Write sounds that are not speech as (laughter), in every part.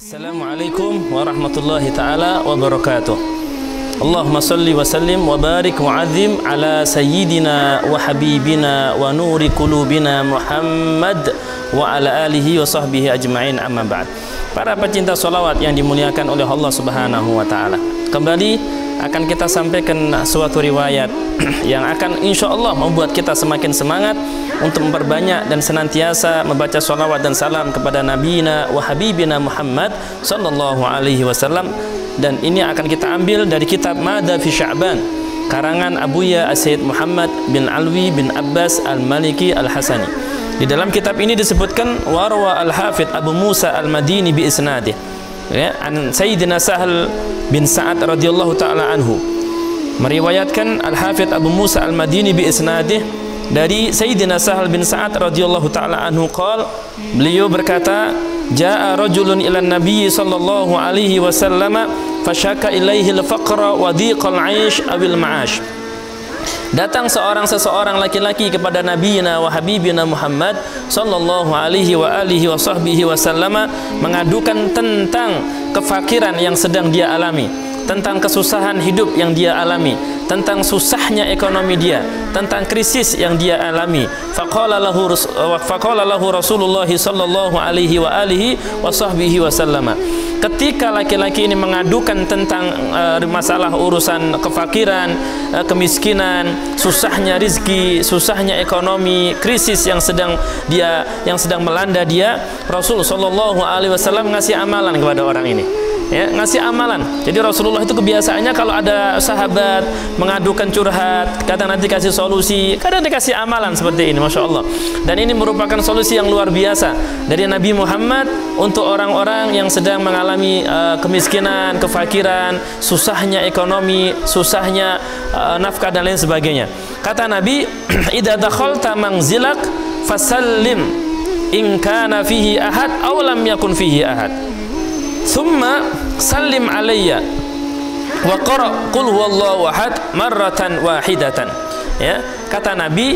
Assalamualaikum warahmatullahi taala wabarakatuh. Allahumma salli wa sallim wa barik wa azim ala sayyidina wa habibina wa nuri qulubina Muhammad wa ala alihi wa sahbihi ajma'in amma ba'd. Para pecinta salawat yang dimuliakan oleh Allah Subhanahu wa taala. Kembali akan kita sampaikan suatu riwayat (clears throat) yang akan insya Allah membuat kita semakin semangat untuk memperbanyak dan senantiasa membaca salawat dan salam kepada Nabi wa Habibina Muhammad sallallahu alaihi wasallam. Dan ini akan kita ambil dari kitab Mada fi Sya'ban karangan Abuya Asyid Muhammad bin Alwi bin Abbas Al-Maliki Al-Hasani. Di dalam kitab ini disebutkan warwa Al-Hafidh Abu Musa Al-Madini bi isnadih ya an Sayyidina Sahal bin Sa'ad radhiyallahu taala anhu meriwayatkan Al-Hafidh Abu Musa Al-Madini bi isnadih dari Sayyidina Sahal bin Sa'ad radhiyallahu taala anhu qal beliau berkata jaa rajulun ila nabi sallallahu alaihi wasallam fashaka ilaihi al-faqra wa dhiqal 'aish awil ma'ash Datang seorang seseorang laki-laki kepada Nabi wa habibina Muhammad sallallahu alaihi wa alihi wa sahbihi wasallam mengadukan tentang kefakiran yang sedang dia alami, tentang kesusahan hidup yang dia alami, tentang susahnya ekonomi dia, tentang krisis yang dia alami. Faqala lahu faqala lahu Rasulullah sallallahu alaihi wa alihi wa sahbihi wasallam. Ketika laki-laki ini mengadukan tentang uh, masalah urusan kefakiran, uh, kemiskinan, susahnya rizki, susahnya ekonomi, krisis yang sedang dia yang sedang melanda dia, Rasul sallallahu alaihi wasallam ngasih amalan kepada orang ini ya ngasih amalan. Jadi Rasulullah itu kebiasaannya kalau ada sahabat mengadukan curhat kadang nanti kasih solusi kadang dikasih amalan seperti ini Masya Allah. Dan ini merupakan solusi yang luar biasa dari Nabi Muhammad untuk orang-orang yang sedang mengalami uh, kemiskinan kefakiran susahnya ekonomi susahnya uh, nafkah dan lain sebagainya. Kata Nabi (clears throat) idza dakhalta mangzilak fasallim in kana fihi ahad aw lam yakun fihi ahad Thumma sallim alayya wa qara qul huwallahu ahad marratan wahidatan. Ya, kata Nabi,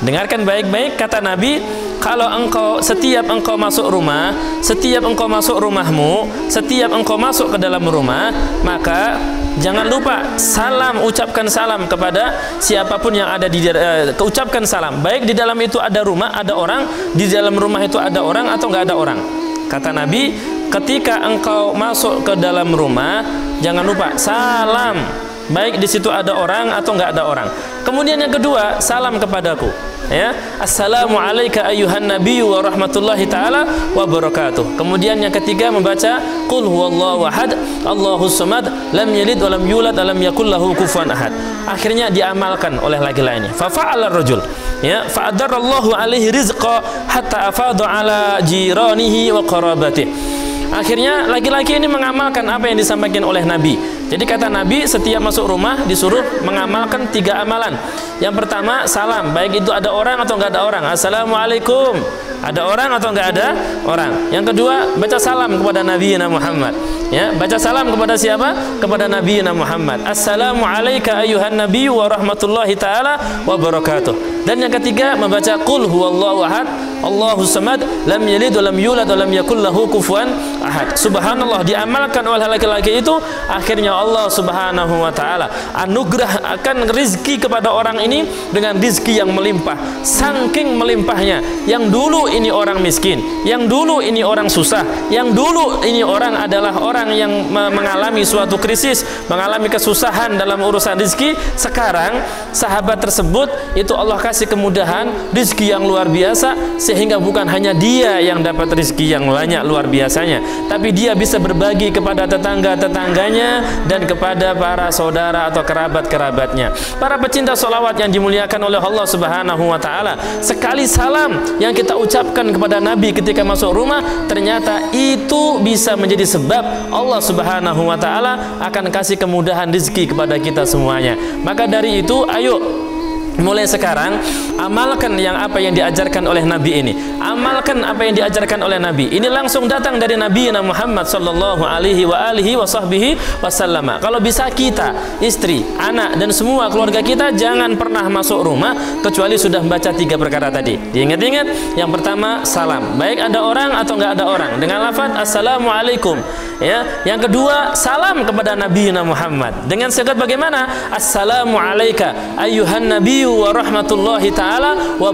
dengarkan baik-baik kata Nabi, kalau engkau setiap engkau masuk rumah, setiap engkau masuk rumahmu, setiap engkau masuk ke dalam rumah, maka jangan lupa salam ucapkan salam kepada siapa pun yang ada di uh, ucapkan salam. Baik di dalam itu ada rumah, ada orang, di dalam rumah itu ada orang atau enggak ada orang. Kata Nabi, ketika engkau masuk ke dalam rumah jangan lupa salam. Baik di situ ada orang atau enggak ada orang. Kemudian yang kedua salam kepadaku. Ya assalamu ayuhan nabiyyu wa rahmatullahi taala wa barakatuh. Kemudian yang ketiga membaca qul huwallahu ahad allahus samad lam yalid wa lam yulad wa lam yakul lahu kufuwan ahad. Akhirnya diamalkan oleh laki-laki ini fa fa'ala rajul. Ya fa adarallahu alaihi rizqa hatta afada ala jiranihi wa qarabatihi Akhirnya laki-laki ini mengamalkan apa yang disampaikan oleh Nabi. Jadi kata Nabi setiap masuk rumah disuruh mengamalkan tiga amalan. Yang pertama salam, baik itu ada orang atau enggak ada orang. Assalamualaikum. Ada orang atau enggak ada orang. Yang kedua baca salam kepada Nabi Muhammad. Ya, baca salam kepada siapa? Kepada Nabi Muhammad. Assalamu alayka ayuhan nabi wa rahmatullahi taala wa barakatuh. Dan yang ketiga membaca qul huwallahu ahad Allahu samad lam yalid wa lam yulad lam yakul lahu kufuwan ahad. Subhanallah diamalkan oleh laki-laki itu akhirnya Allah Subhanahu wa taala anugerah akan rizki kepada orang ini dengan rizki yang melimpah. Saking melimpahnya yang dulu ini orang miskin, yang dulu ini orang susah, yang dulu ini orang adalah orang yang mengalami suatu krisis, mengalami kesusahan dalam urusan rizki. Sekarang sahabat tersebut itu Allah kasih kemudahan, rizki yang luar biasa sehingga bukan hanya dia yang dapat rezeki yang banyak luar biasanya tapi dia bisa berbagi kepada tetangga-tetangganya dan kepada para saudara atau kerabat-kerabatnya para pecinta solawat yang dimuliakan oleh Allah subhanahu wa ta'ala sekali salam yang kita ucapkan kepada Nabi ketika masuk rumah ternyata itu bisa menjadi sebab Allah subhanahu wa ta'ala akan kasih kemudahan rezeki kepada kita semuanya. Maka dari itu ayo mulai sekarang amalkan yang apa yang diajarkan oleh Nabi ini. Amalkan apa yang diajarkan oleh Nabi. Ini langsung datang dari Nabi Muhammad sallallahu alaihi wa alihi wa sahbihi wasallam. Kalau bisa kita istri anak dan semua keluarga kita jangan pernah masuk rumah kecuali sudah membaca tiga perkara tadi. Diingat-ingat? Yang pertama salam. Baik ada orang atau enggak ada orang. Dengan lafaz assalamualaikum. Ya. Yang kedua salam kepada Nabi Muhammad. Dengan sekat bagaimana? Assalamu alayka ayuhan nabiyyu wa rahmatullahi taala wa.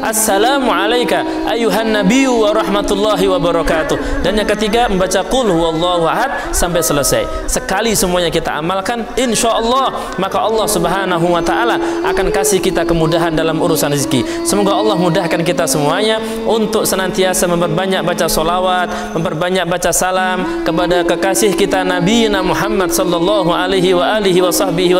Assalamu alayka ayuhan nabiyyu wa rahmatullahi wa. Dan yang ketiga membaca qul huwallahu ahad sampai selesai. Sekali semuanya kita amalkan insyaallah maka Allah Subhanahu wa taala akan kasih kita kemudahan dalam urusan rezeki. Semoga Allah mudahkan kita semuanya untuk senantiasa memperbanyak baca solawat, memperbanyak baca salam kepada kekasih kita Nabi Muhammad sallallahu alaihi wa alihi wa sahbihi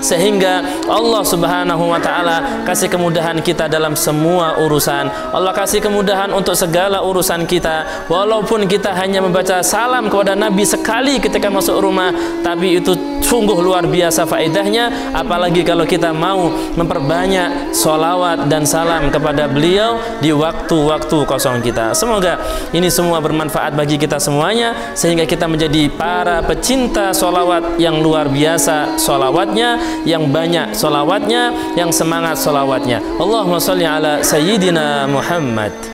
sehingga Allah Subhanahu wa taala kasih kemudahan kita dalam semua urusan. Allah kasih kemudahan untuk segala urusan kita. Walaupun kita hanya membaca salam kepada Nabi sekali ketika masuk rumah, tapi itu sungguh luar biasa faedahnya apalagi kalau kita mau memperbanyak solawat dan salam kepada beliau di waktu-waktu kosong kita. Semoga ini semua bermanfaat bagi kita semuanya sehingga kita menjadi para pecinta solawat yang luar biasa solawatnya yang banyak solawatnya yang semangat solawatnya Allahumma salli ala Sayyidina Muhammad